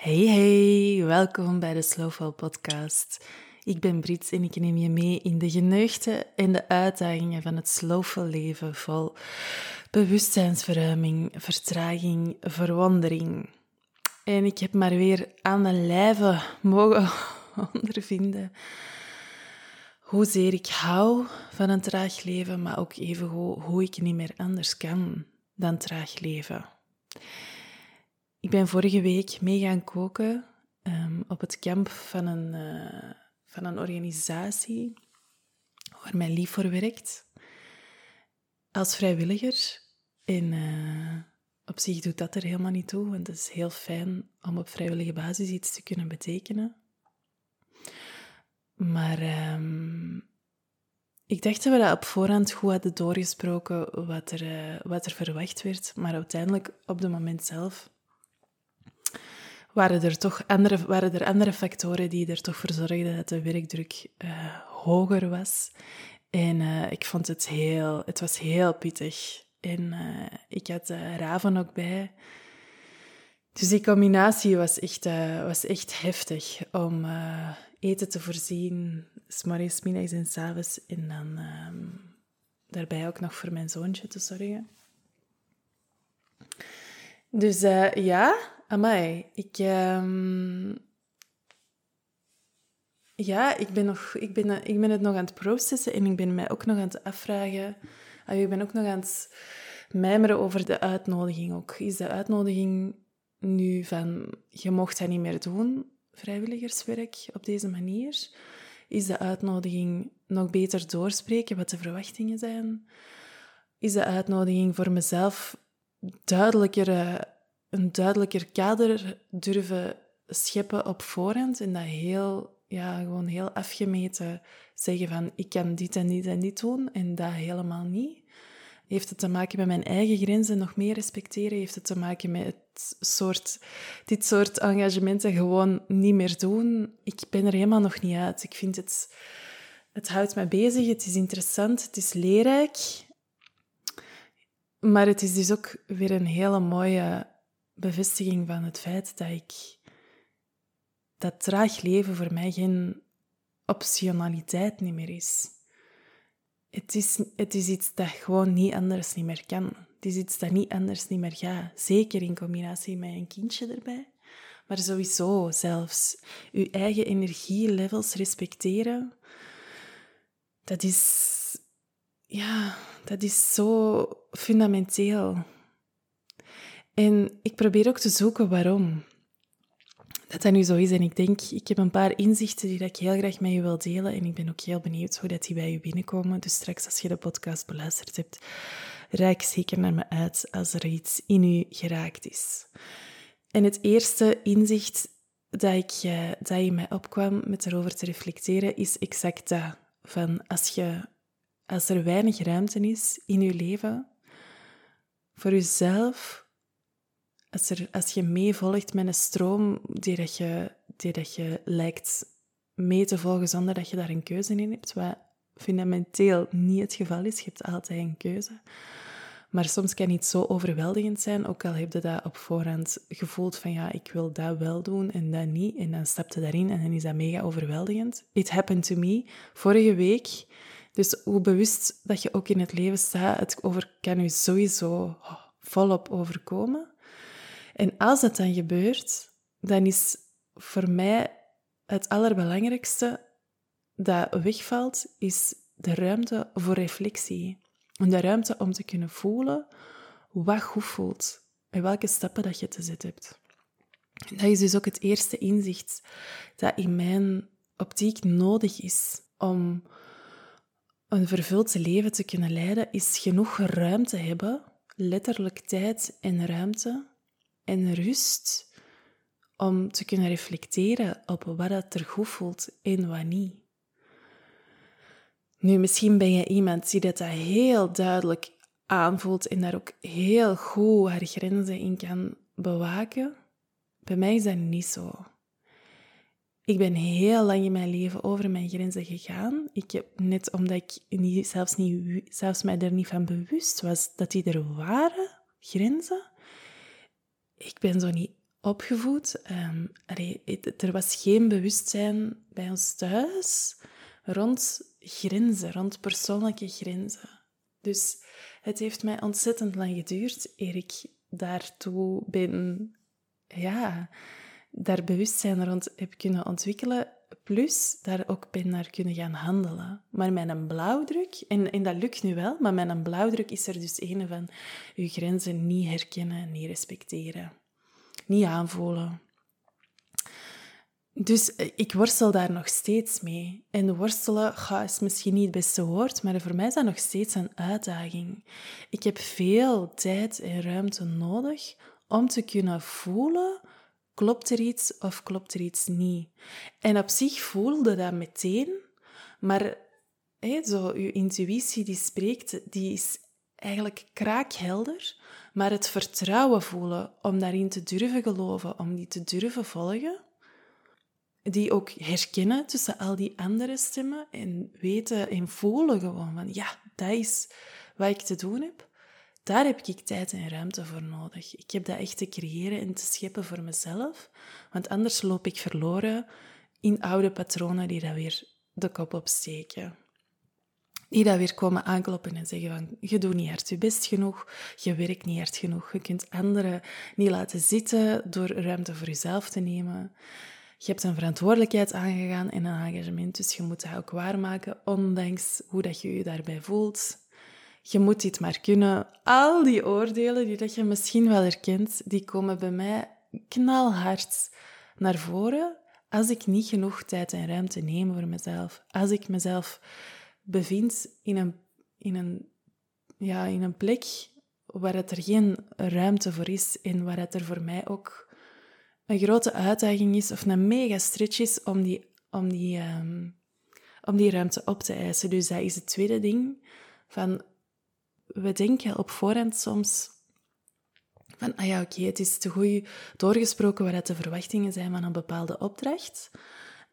Hey hey, welkom bij de Slowfall podcast. Ik ben Brits en ik neem je mee in de geneugten en de uitdagingen van het slowful leven vol bewustzijnsverruiming, vertraging, verwondering. En ik heb maar weer aan de lijve mogen ondervinden hoezeer ik hou van een traag leven, maar ook even hoe ik niet meer anders kan dan traag leven. Ik ben vorige week mee gaan koken um, op het kamp van een, uh, van een organisatie waar mijn lief voor werkt. Als vrijwilliger. En uh, op zich doet dat er helemaal niet toe, want het is heel fijn om op vrijwillige basis iets te kunnen betekenen. Maar um, ik dacht dat we dat op voorhand goed hadden doorgesproken, wat er, uh, wat er verwacht werd. Maar uiteindelijk, op het moment zelf, waren er toch andere, waren er andere factoren die er toch voor zorgden dat de werkdruk uh, hoger was. En uh, ik vond het heel, het was heel pittig. En uh, ik had Raven ook bij. Dus die combinatie was echt, was echt heftig om eten te voorzien, s'morgens, middags en s'avonds. En dan ehm, daarbij ook nog voor mijn zoontje te zorgen. Dus ja, Amai, ik... Um... Ja, ik ben, nog, ik, ben, ik ben het nog aan het processen en ik ben mij ook nog aan het afvragen... Ik ben ook nog aan het mijmeren over de uitnodiging ook. Is de uitnodiging nu van... Je mocht dat niet meer doen, vrijwilligerswerk, op deze manier? Is de uitnodiging nog beter doorspreken wat de verwachtingen zijn? Is de uitnodiging voor mezelf duidelijker een duidelijker kader durven scheppen op voorhand en dat heel, ja, gewoon heel afgemeten zeggen van ik kan dit en dit en dit doen en dat helemaal niet. Heeft het te maken met mijn eigen grenzen nog meer respecteren? Heeft het te maken met het soort, dit soort engagementen gewoon niet meer doen? Ik ben er helemaal nog niet uit. Ik vind het, het houdt me bezig, het is interessant, het is leerrijk. Maar het is dus ook weer een hele mooie bevestiging van het feit dat ik dat traag leven voor mij geen optionaliteit niet meer is. Het is, het is iets dat gewoon niet anders niet meer kan. Het is iets dat niet anders niet meer gaat. Zeker in combinatie met een kindje erbij. Maar sowieso zelfs uw eigen energielevels respecteren, dat is, ja, dat is zo fundamenteel. En ik probeer ook te zoeken waarom dat dat nu zo is. En ik denk, ik heb een paar inzichten die ik heel graag met je wil delen. En ik ben ook heel benieuwd hoe dat die bij je binnenkomen. Dus straks als je de podcast beluisterd hebt, reik zeker naar me uit als er iets in u geraakt is. En het eerste inzicht dat, ik, eh, dat in mij opkwam met erover te reflecteren, is exact dat. Van als, je, als er weinig ruimte is in je leven voor jezelf, als, als je meevolgt met een stroom die, dat je, die dat je lijkt mee te volgen zonder dat je daar een keuze in hebt, wat fundamenteel niet het geval is. Je hebt altijd een keuze. Maar soms kan iets zo overweldigend zijn, ook al heb je dat op voorhand gevoeld van ja, ik wil dat wel doen en dat niet. En dan stap je daarin en dan is dat mega overweldigend. It happened to me vorige week. Dus hoe bewust dat je ook in het leven staat, het over, kan je sowieso volop overkomen. En als dat dan gebeurt, dan is voor mij het allerbelangrijkste dat wegvalt, is de ruimte voor reflectie. En de ruimte om te kunnen voelen wat goed voelt en welke stappen dat je te zetten hebt. En dat is dus ook het eerste inzicht dat in mijn optiek nodig is om een vervuld leven te kunnen leiden, is genoeg ruimte hebben, letterlijk tijd en ruimte, en rust om te kunnen reflecteren op wat het er goed voelt en wat niet. Nu, misschien ben je iemand die dat heel duidelijk aanvoelt en daar ook heel goed haar grenzen in kan bewaken. Bij mij is dat niet zo. Ik ben heel lang in mijn leven over mijn grenzen gegaan. Ik heb, net omdat ik niet, zelfs, niet, zelfs mij er niet van bewust was dat die er waren, grenzen, ik ben zo niet opgevoed. Um, er was geen bewustzijn bij ons thuis rond grenzen, rond persoonlijke grenzen. Dus het heeft mij ontzettend lang geduurd eer ik daartoe ben, ja, daar bewustzijn rond heb kunnen ontwikkelen. Plus daar ook ben naar kunnen gaan handelen. Maar met een blauwdruk, en, en dat lukt nu wel, maar met een blauwdruk is er dus een van uw grenzen niet herkennen, niet respecteren, niet aanvoelen. Dus eh, ik worstel daar nog steeds mee. En worstelen ga, is misschien niet het beste woord, maar voor mij is dat nog steeds een uitdaging. Ik heb veel tijd en ruimte nodig om te kunnen voelen, klopt er iets of klopt er iets niet. En op zich voelde dat meteen, maar zo, je intuïtie die spreekt, die is eigenlijk kraakhelder, maar het vertrouwen voelen om daarin te durven geloven, om die te durven volgen, die ook herkennen tussen al die andere stemmen en weten en voelen gewoon van ja, dat is wat ik te doen heb. Daar heb ik tijd en ruimte voor nodig. Ik heb dat echt te creëren en te scheppen voor mezelf, want anders loop ik verloren in oude patronen die dat weer de kop opsteken. Die dat weer komen aankloppen en zeggen van, je doet niet hard je best genoeg, je werkt niet hard genoeg, je kunt anderen niet laten zitten door ruimte voor jezelf te nemen. Je hebt een verantwoordelijkheid aangegaan en een engagement, dus je moet dat ook waarmaken, ondanks hoe dat je je daarbij voelt. Je moet dit maar kunnen. Al die oordelen die dat je misschien wel herkent, die komen bij mij knalhard naar voren als ik niet genoeg tijd en ruimte neem voor mezelf. Als ik mezelf bevind in een, in een, ja, in een plek waar het er geen ruimte voor is en waar het er voor mij ook een grote uitdaging is of een mega stretch is om die, om die, ehm, om die ruimte op te eisen. Dus dat is het tweede ding. Van, we denken op voorhand soms van, ah ja, oké, het is te goed doorgesproken wat de verwachtingen zijn van een bepaalde opdracht.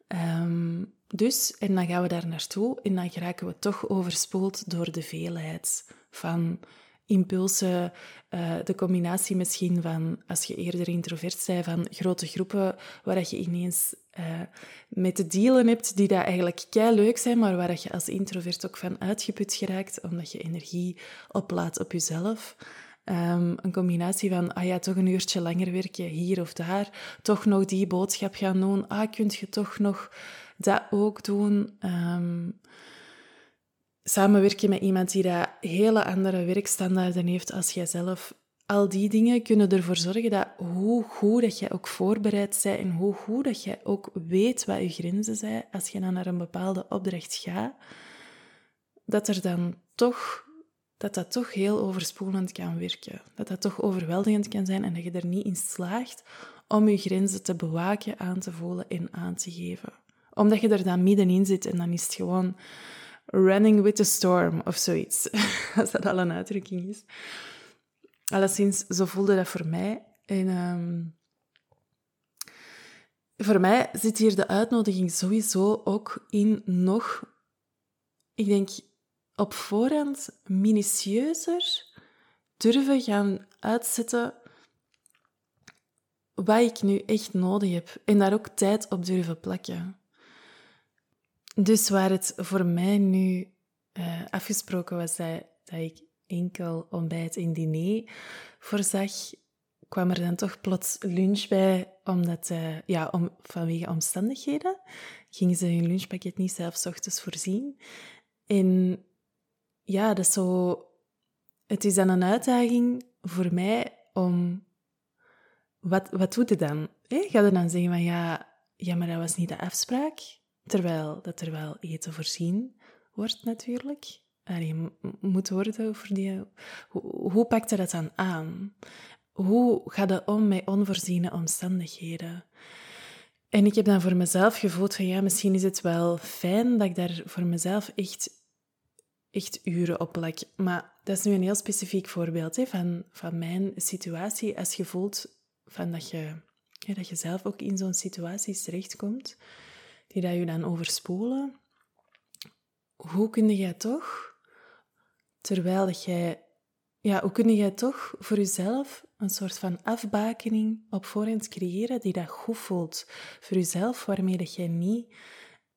Ehm, dus, en dan gaan we daar naartoe en dan geraken we toch overspoeld door de veelheid van impulsen, uh, de combinatie misschien van, als je eerder introvert bent, van grote groepen waar dat je ineens uh, met de dealen hebt die dat eigenlijk kei leuk zijn, maar waar je als introvert ook van uitgeput geraakt, omdat je energie oplaadt op jezelf. Um, een combinatie van, ah ja, toch een uurtje langer werken hier of daar, toch nog die boodschap gaan doen, ah, kunt je toch nog dat ook doen. Um, samenwerken met iemand die dat hele andere werkstandaarden heeft als jijzelf. Al die dingen kunnen ervoor zorgen dat hoe goed dat jij ook voorbereid bent en hoe goed dat jij ook weet wat je grenzen zijn als je dan naar een bepaalde opdracht gaat, dat er dan toch dat dat toch heel overspoelend kan werken. Dat dat toch overweldigend kan zijn en dat je er niet in slaagt om je grenzen te bewaken, aan te voelen en aan te geven. Omdat je er dan middenin zit en dan is het gewoon running with the storm of zoiets. Als dat al een uitdrukking is. Alleszins, zo voelde dat voor mij. En um, voor mij zit hier de uitnodiging sowieso ook in nog, ik denk, op voorhand minutieuzer durven gaan uitzetten wat ik nu echt nodig heb. En daar ook tijd op durven plakken. Dus waar het voor mij nu uh, afgesproken was dat, ik enkel ontbijt en diner voorzag, kwam er dan toch plots lunch bij, omdat, uh, ja, om, vanwege omstandigheden gingen ze hun lunchpakket niet zelf ochtends voorzien. En ja, dat is zo... Het is dan een uitdaging voor mij om... Wat, wat doe je dan? Ga je dan zeggen van ja, ja, maar dat was niet de afspraak? Terwijl dat er wel eten voorzien wordt natuurlijk. je moet worden voor die... Hoe, pakt je dat dan aan? Hoe gaat het om met onvoorziene omstandigheden? En ik heb dan voor mezelf gevoeld van ja, misschien is het wel fijn dat ik daar voor mezelf echt, echt uren op plak. Maar dat is nu een heel specifiek voorbeeld hè, van, van mijn situatie. Als je voelt van dat, je, dat je zelf ook in zo'n situatie terechtkomt, die dat je dan overspoelen, hoe kun jij toch, terwijl dat jij, ja, hoe kun jij toch voor jezelf een soort van afbakening op voorhand creëren die dat goed voelt voor jezelf, waarmee dat je niet,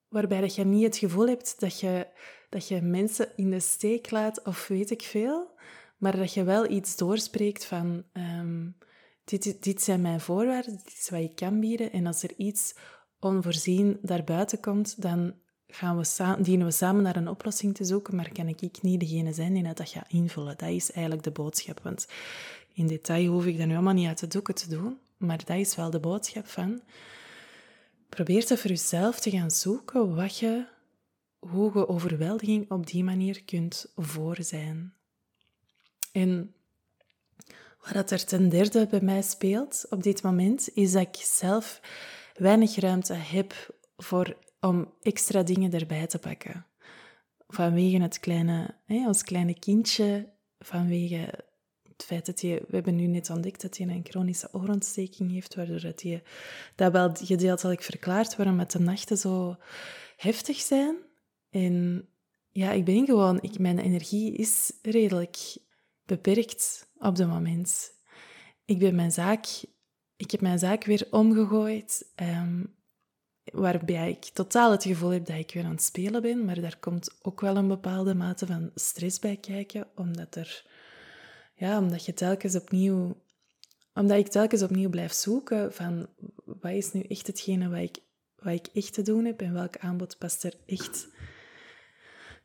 waarbij dat je niet het gevoel hebt dat je, dat je mensen in de steek laat of weet ik veel, maar dat je wel iets doorspreekt van ehm, dit, dit zijn mijn voorwaarden, dit is wat ik kan bieden en als er iets onvoorzien daarbuiten komt, dan gaan we dienen we samen naar een oplossing te zoeken, maar kan ik niet degene zijn die dat gaat invullen. Dat is eigenlijk de boodschap, want in detail hoef ik dat nu allemaal niet uit de doeken te doen, maar dat is wel de boodschap van... Probeer te voor jezelf te gaan zoeken wat je, hoe je overweldiging op die manier kunt voor zijn. En wat er ten derde bij mij speelt op dit moment, is dat ik zelf weinig ruimte heb voor, om extra dingen erbij te pakken. Vanwege het kleine, hè, ons kleine kindje, vanwege het feit dat je, we hebben nu net ontdekt dat hij een chronische oorontsteking heeft, waardoor dat hij, dat wel gedeeltelijk verklaart waarom het de nachten zo heftig zijn. En ja, ik ben gewoon, ik, mijn energie is redelijk beperkt op het moment. Ik ben mijn zaak, ik heb mijn zaak weer omgegooid, um, waarbij ik totaal het gevoel heb dat ik weer aan het spelen ben, maar daar komt ook wel een bepaalde mate van stress bij kijken, omdat er, ja, omdat je telkens opnieuw, omdat ik telkens opnieuw blijf zoeken van wat is nu echt hetgene wat ik, wat ik echt te doen heb en welk aanbod past er echt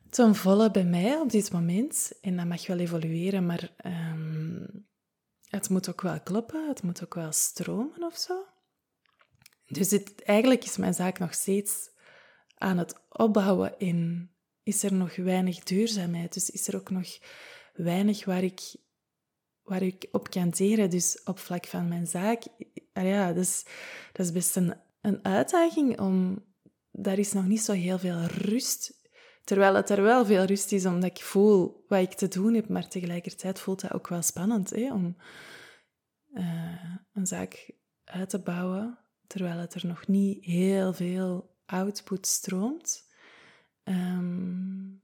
ten volle bij mij op dit moment. En dat mag wel evolueren, maar ehm, het moet ook wel kloppen. Het moet ook wel stromen of zo. Dus dit, eigenlijk is mijn zaak nog steeds aan het opbouwen en is er nog weinig duurzaamheid. Dus is er ook nog weinig waar ik, waar ik op kan teren. Dus op vlak van mijn zaak, ah ja, dat is, dat is best een, een uitdaging om... Daar is nog niet zo heel veel rust Terwijl het er wel veel rust is, omdat ik voel wat ik te doen heb, maar tegelijkertijd voelt dat ook wel spannend hè, om uh, een zaak uit te bouwen, terwijl het er nog niet heel veel output stroomt. Um,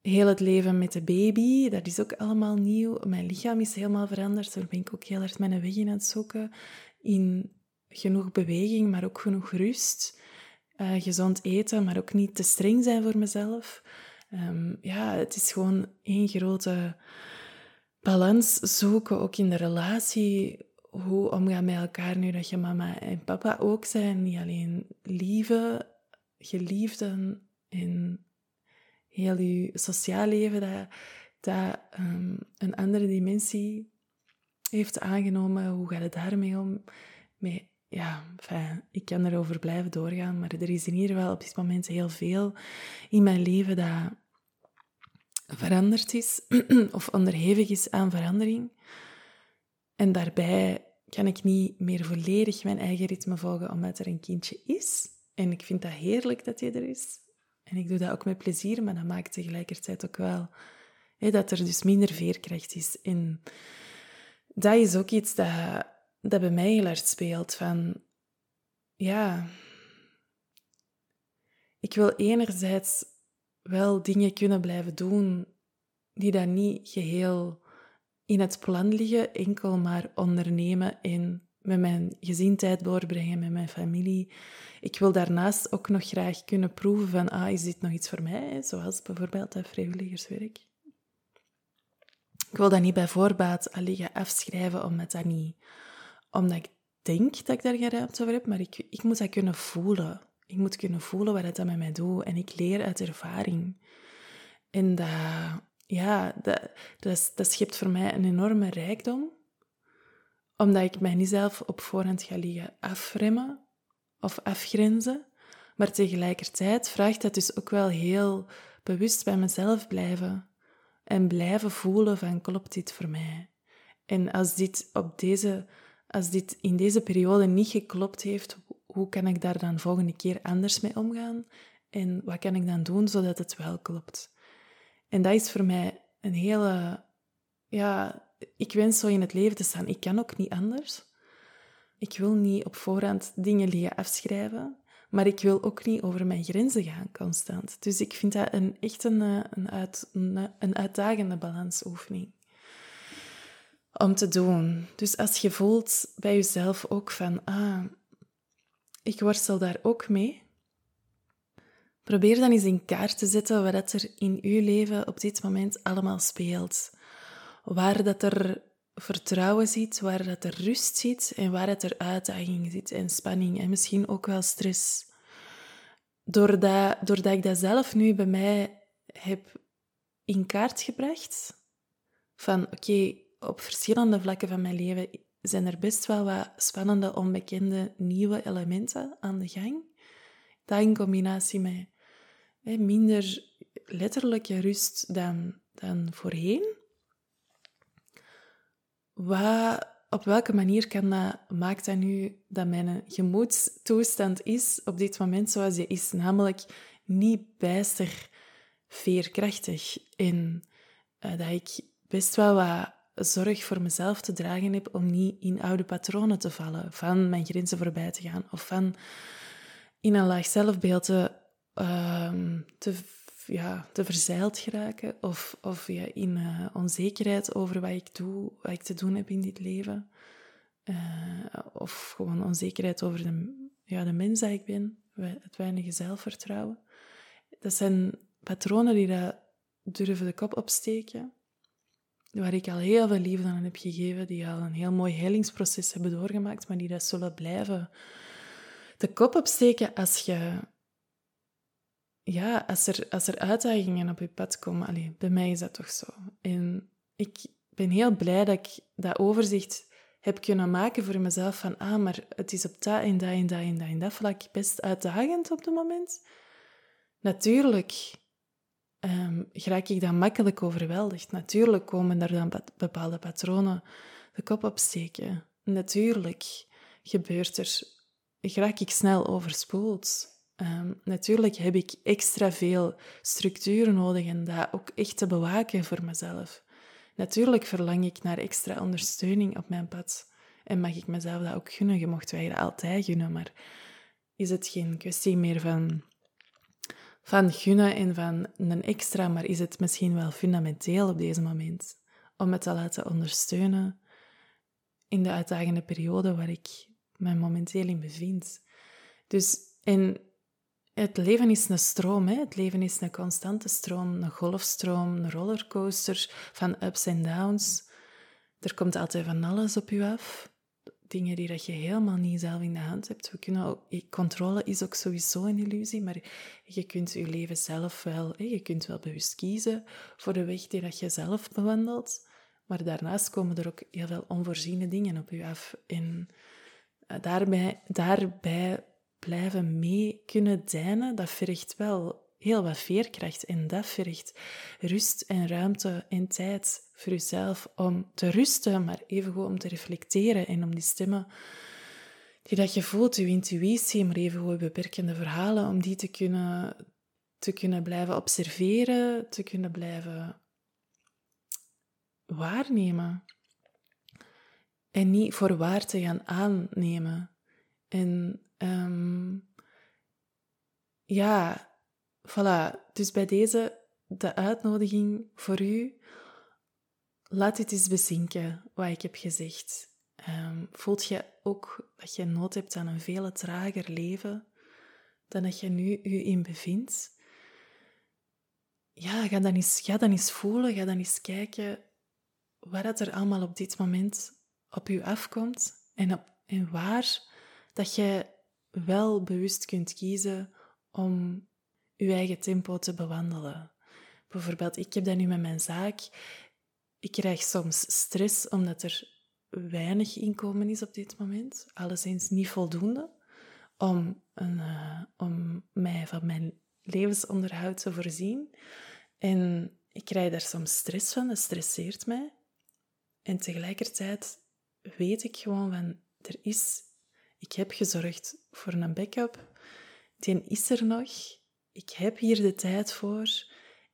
heel het leven met de baby, dat is ook allemaal nieuw. Mijn lichaam is helemaal veranderd. Daar ben ik ook heel hard mijn weg in aan het zoeken. In genoeg beweging, maar ook genoeg rust. Uh, gezond eten, maar ook niet te streng zijn voor mezelf. Um, ja, het is gewoon één grote balans zoeken, ook in de relatie. Hoe omgaan met elkaar nu dat je mama en papa ook zijn. Niet alleen lieve, geliefden en heel je sociaal leven dat, dat um, een andere dimensie heeft aangenomen. Hoe gaat het daarmee om? Met ja, enfin, ik kan erover blijven doorgaan, maar er is in ieder geval op dit moment heel veel in mijn leven dat veranderd is of onderhevig is aan verandering. En daarbij kan ik niet meer volledig mijn eigen ritme volgen omdat er een kindje is. En ik vind dat heerlijk dat hij er is. En ik doe dat ook met plezier, maar dat maakt tegelijkertijd ook wel dat er dus minder veerkracht is. En dat is ook iets dat dat bij mij heel hard speelt. Van, ja, ik wil enerzijds wel dingen kunnen blijven doen die dan niet geheel in het plan liggen, enkel maar ondernemen en met mijn gezin tijd doorbrengen, met mijn familie. Ik wil daarnaast ook nog graag kunnen proeven van, ah, is dit nog iets voor mij? Zoals bijvoorbeeld dat vrijwilligerswerk. Ik wil dat niet bij voorbaat alleen gaan afschrijven, omdat dat niet omdat ik denk dat ik daar geen ruimte voor heb, maar ik, ik moet dat kunnen voelen. Ik moet kunnen voelen wat het met mij doet. En ik leer uit ervaring. En dat, ja, dat, dat, dat schept voor mij een enorme rijkdom. Omdat ik mij niet zelf op voorhand ga liggen afremmen of afgrenzen. Maar tegelijkertijd vraagt dat dus ook wel heel bewust bij mezelf blijven. En blijven voelen van, klopt dit voor mij? En als dit op deze als dit in deze periode niet geklopt heeft, hoe kan ik daar dan volgende keer anders mee omgaan? En wat kan ik dan doen zodat het wel klopt? En dat is voor mij een hele... Ja, ik wens zo in het leven te staan. Ik kan ook niet anders. Ik wil niet op voorhand dingen liggen afschrijven, maar ik wil ook niet over mijn grenzen gaan constant. Dus ik vind dat een, echt een, een, uit, een uitdagende balansoefening. Om te doen. Dus als je voelt bij jezelf ook van, ah, ik worstel daar ook mee, probeer dan eens in kaart te zetten wat er in uw leven op dit moment allemaal speelt. Waar dat er vertrouwen zit, waar dat er rust zit en waar het er uitdaging zit en spanning en misschien ook wel stress. Doordat, doordat ik dat zelf nu bij mij heb in kaart gebracht, van oké, op verschillende vlakken van mijn leven zijn er best wel wat spannende, onbekende, nieuwe elementen aan de gang. Dat in combinatie met minder letterlijke rust dan, dan voorheen. Wat, op welke manier kan dat, maakt dat nu dat mijn gemoedstoestand is op dit moment zoals die is? Namelijk niet bijster veerkrachtig. En uh, dat ik best wel wat zorg voor mezelf te dragen heb om niet in oude patronen te vallen, van mijn grenzen voorbij te gaan of van in een laag zelfbeeld te, uh, te, ja, te verzeild geraken of, of ja, in uh, onzekerheid over wat ik doe, wat ik te doen heb in dit leven. Uh, of gewoon onzekerheid over de, ja, de mens dat ik ben, het weinige zelfvertrouwen. Dat zijn patronen die dat durven de kop opsteken waar ik al heel veel liefde aan heb gegeven, die al een heel mooi helingsproces hebben doorgemaakt, maar die dat zullen blijven de kop opsteken als je... Ja, als er, als er uitdagingen op je pad komen. Allee, bij mij is dat toch zo. En ik ben heel blij dat ik dat overzicht heb kunnen maken voor mezelf van ah, maar het is op dat en dat en dat en dat en dat vlak best uitdagend op het moment. Natuurlijk um, raak ik dan makkelijk overweldigd. Natuurlijk komen er dan bepaalde patronen de kop opsteken. Natuurlijk gebeurt er, raak ik snel overspoeld. Um, natuurlijk heb ik extra veel structuur nodig en dat ook echt te bewaken voor mezelf. Natuurlijk verlang ik naar extra ondersteuning op mijn pad. En mag ik mezelf dat ook gunnen? Je mocht wij dat altijd gunnen, maar is het geen kwestie meer van van gunnen en van een extra, maar is het misschien wel fundamenteel op deze moment om het te laten ondersteunen in de uitdagende periode waar ik me momenteel in bevind. Dus, en het leven is een stroom, hè? het leven is een constante stroom, een golfstroom, een rollercoaster van ups en downs. Er komt altijd van alles op je af dingen die dat je helemaal niet zelf in de hand hebt. We kunnen ook, controle is ook sowieso een illusie, maar je kunt je leven zelf wel, je kunt wel bewust kiezen voor de weg die dat je zelf bewandelt. Maar daarnaast komen er ook heel veel onvoorziene dingen op je af. En eh, daarbij, daarbij blijven mee kunnen deinen, dat vergt wel heel wat veerkracht. En dat vergt rust en ruimte en tijd voor jezelf om te rusten, maar even om te reflecteren en om die stemmen die dat je voelt, je intuïtie, maar even je beperkende verhalen, om die te kunnen, te kunnen blijven observeren, te kunnen blijven waarnemen. En niet voor waar te gaan aannemen. En um, ja, Voilà, dus bij deze de uitnodiging voor u. Laat dit eens bezinken, wat ik heb gezegd. Um, voelt je ook dat je nood hebt aan een veel trager leven dan dat je nu je in bevindt? Ja, ga dan eens, ga dan eens voelen, ga dan eens kijken wat er allemaal op dit moment op je afkomt en, en waar dat je wel bewust kunt kiezen om je eigen tempo te bewandelen. Bijvoorbeeld, ik heb dat nu met mijn zaak. Ik krijg soms stress omdat er weinig inkomen is op dit moment. Alleszins niet voldoende om, een, uh, om mij van mijn levensonderhoud te voorzien. En ik krijg daar soms stress van, dat stresseert mij. En tegelijkertijd weet ik gewoon van, er is... Ik heb gezorgd voor een backup. Die is er nog. Ik heb hier de tijd voor.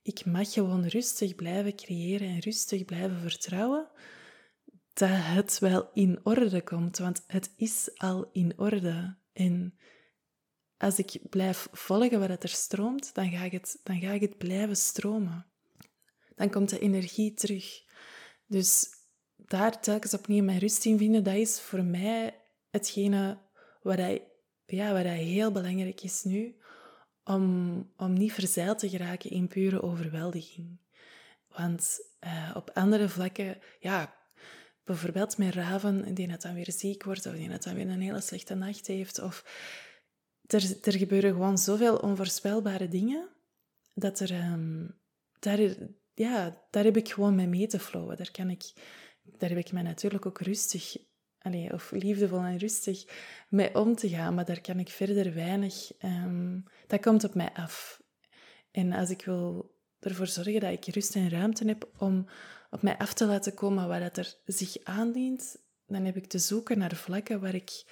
Ik mag gewoon rustig blijven creëren en rustig blijven vertrouwen dat het wel in orde komt, want het is al in orde. En als ik blijf volgen wat er stroomt, dan ga ik het, dan ga ik het blijven stromen. Dan komt de energie terug. Dus daar telkens opnieuw mijn rust in vinden, dat is voor mij hetgene wat, hij, ja, wat hij heel belangrijk is nu. Om, om niet verzeild te geraken in pure overweldiging. Want uh, op andere vlakken, ja, bijvoorbeeld met Raven, die net dan weer ziek wordt, of die net dan weer een hele slechte nacht heeft, of er, er gebeuren gewoon zoveel onvoorspelbare dingen, dat er, um, daar, ja, daar heb ik gewoon mee mee te flowen. Daar, kan ik, daar heb ik mij natuurlijk ook rustig, allez, of liefdevol en rustig mee om te gaan, maar daar kan ik verder weinig, um, dat komt op mij af. En als ik wil ervoor zorgen dat ik rust en ruimte heb om op mij af te laten komen wat er zich aandient, dan heb ik te zoeken naar vlakken waar ik,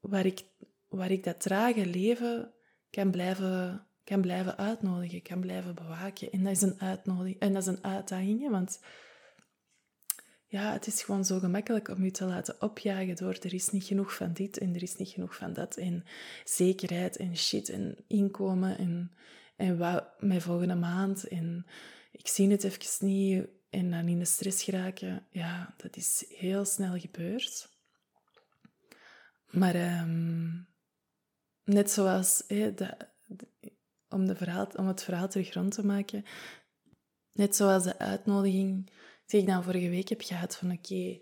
waar ik, waar ik dat trage leven kan blijven, kan blijven uitnodigen, kan blijven bewaken. En dat is een uitnodiging en dat is een uitdaging, want ja, het is gewoon zo gemakkelijk om je te laten opjagen door er is niet genoeg van dit en er is niet genoeg van dat en zekerheid en shit en inkomen en, en wat mijn volgende maand en ik zie het even niet en dan in de stress geraken, ja, dat is heel snel gebeurd. Maar um, net zoals, om, de verhaal, om het verhaal terug rond te maken, net zoals de uitnodiging die ik dan vorige week heb gehad van oké,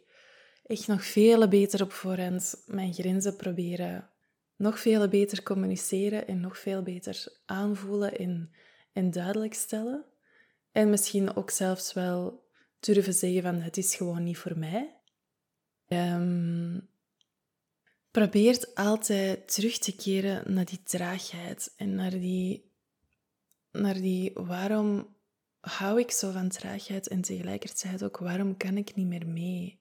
echt nog veel beter op voorhand mijn grenzen proberen, nog veel beter communiceren en nog veel beter aanvoelen en, en duidelijk stellen. En misschien ook zelfs wel durven zeggen van het is gewoon niet voor mij. Um, probeert altijd terug te keren naar die traagheid en naar die, naar die waarom hou ik zo van traagheid en tegelijkertijd ook waarom kan ik niet meer mee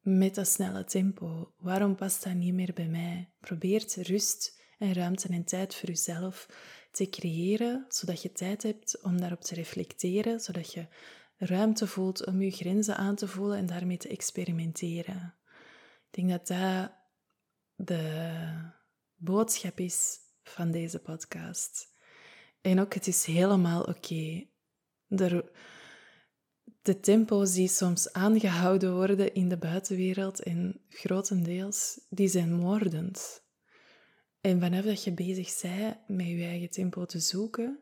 met dat snelle tempo? Waarom past dat niet meer bij mij? Probeer rust en ruimte en tijd voor jezelf te creëren, zodat je tijd hebt om daarop te reflecteren, zodat je ruimte voelt om je grenzen aan te voelen en daarmee te experimenteren. Ik denk dat dat de boodschap is van deze podcast. En ook, het is helemaal oké. De, de tempo's die soms aangehouden worden in de buitenwereld en grotendeels, die zijn moordend. En vanaf dat je bezig bent met je eigen tempo te zoeken,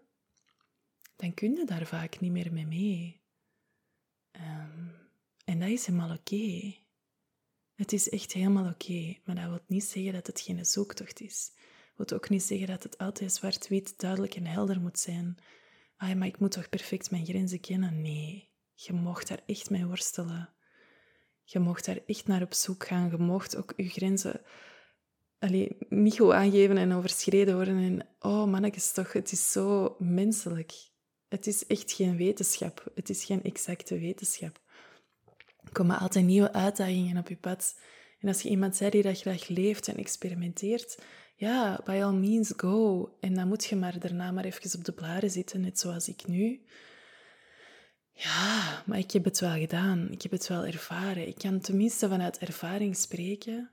dan kun je daar vaak niet meer mee mee. Ehm, en dat is helemaal oké. Het is echt helemaal oké, maar dat wil niet zeggen dat het geen zoektocht is. Dat wil ook niet zeggen dat het altijd zwart-wit, duidelijk en helder moet zijn. Ah, maar ik moet toch perfect mijn grenzen kennen? Nee, je mocht daar echt mee worstelen. Je mocht daar echt naar op zoek gaan. Je mocht ook je grenzen allee, niet goed aangeven en overschreden worden. En oh mannetjes toch, het is zo menselijk. Het is echt geen wetenschap. Het is geen exacte wetenschap. Er komen altijd nieuwe uitdagingen op je pad. En als je iemand zei die dat graag leeft en experimenteert, ja, by all means go. En dan moet je maar daarna maar even op de blaren zitten, net zoals ik nu. Ja, maar ik heb het wel gedaan. Ik heb het wel ervaren. Ik kan tenminste vanuit ervaring spreken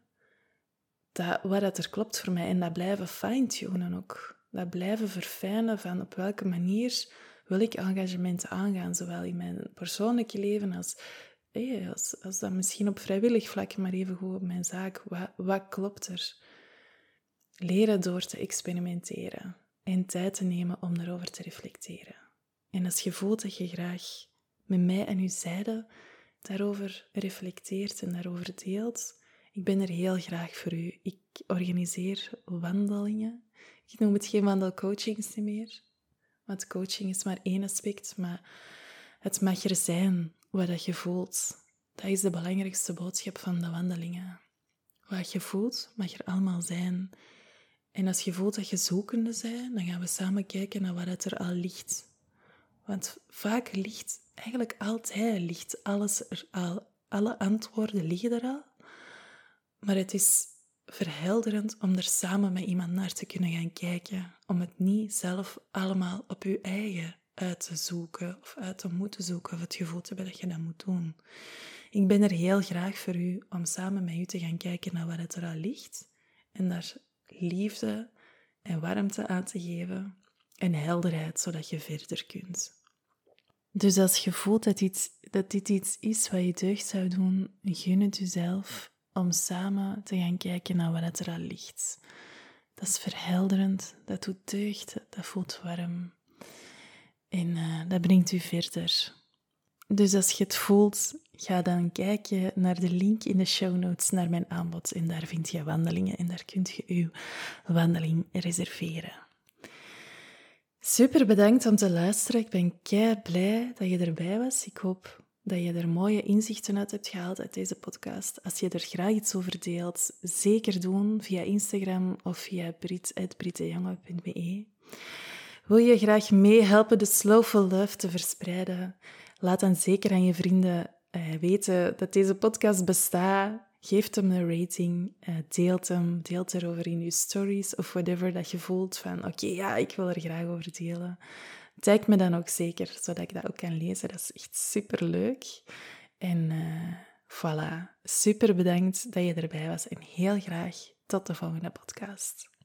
dat, wat dat er klopt voor mij. En dat blijven fine-tunen ook. Dat blijven verfijnen van op welke manier wil ik engagementen aangaan, zowel in mijn persoonlijke leven als, hey, als, als dat misschien op vrijwillig vlak, maar even goed op mijn zaak. Wat, wat klopt er? Leren door te experimenteren en tijd te nemen om daarover te reflecteren. En als je voelt dat je graag met mij en uw zijde daarover reflecteert en daarover deelt, ik ben er heel graag voor u. Ik organiseer wandelingen. Ik noem het geen wandelcoachings meer, want coaching is maar één aspect, maar het mag er zijn wat je voelt. Dat is de belangrijkste boodschap van de wandelingen. Wat je voelt, mag er allemaal zijn. En als je voelt dat je zoekende bent, dan gaan we samen kijken naar wat er al ligt. Want vaak ligt, eigenlijk altijd ligt alles er al. Alle antwoorden liggen er al. Maar het is verhelderend om er samen met iemand naar te kunnen gaan kijken. Om het niet zelf allemaal op je eigen uit te zoeken of uit te moeten zoeken of het gevoel te hebben dat je dat moet doen. Ik ben er heel graag voor u om samen met u te gaan kijken naar waar het er al ligt en daar liefde en warmte aan te geven en helderheid zodat je verder kunt. Dus als je voelt dat, iets, dat dit iets is wat je deugd zou doen, gun het jezelf om samen te gaan kijken naar wat er al ligt. Dat is verhelderend, dat doet deugd, dat voelt warm. En uh, dat brengt u verder. Dus als je het voelt, ga dan kijken naar de link in de show notes naar mijn aanbod. En daar vind je wandelingen en daar kunt je uw wandeling reserveren. Super bedankt om te luisteren. Ik ben kei blij dat je erbij was. Ik hoop dat je er mooie inzichten uit hebt gehaald uit deze podcast. Als je er graag iets over deelt, zeker doen via Instagram of via brit.brittejonge.be. Wil je graag meehelpen de Slowful Love te verspreiden? Laat dan zeker aan je vrienden uh, weten dat deze podcast bestaat. Geef hem een rating, uh, deelt hem, deelt erover in je stories of whatever dat je voelt van oké, ja, ik wil er graag over delen. Tag me dan ook zeker, zodat ik dat ook kan lezen. Dat is echt super leuk. En uh, voilà, super bedankt dat je erbij was en heel graag tot de volgende podcast.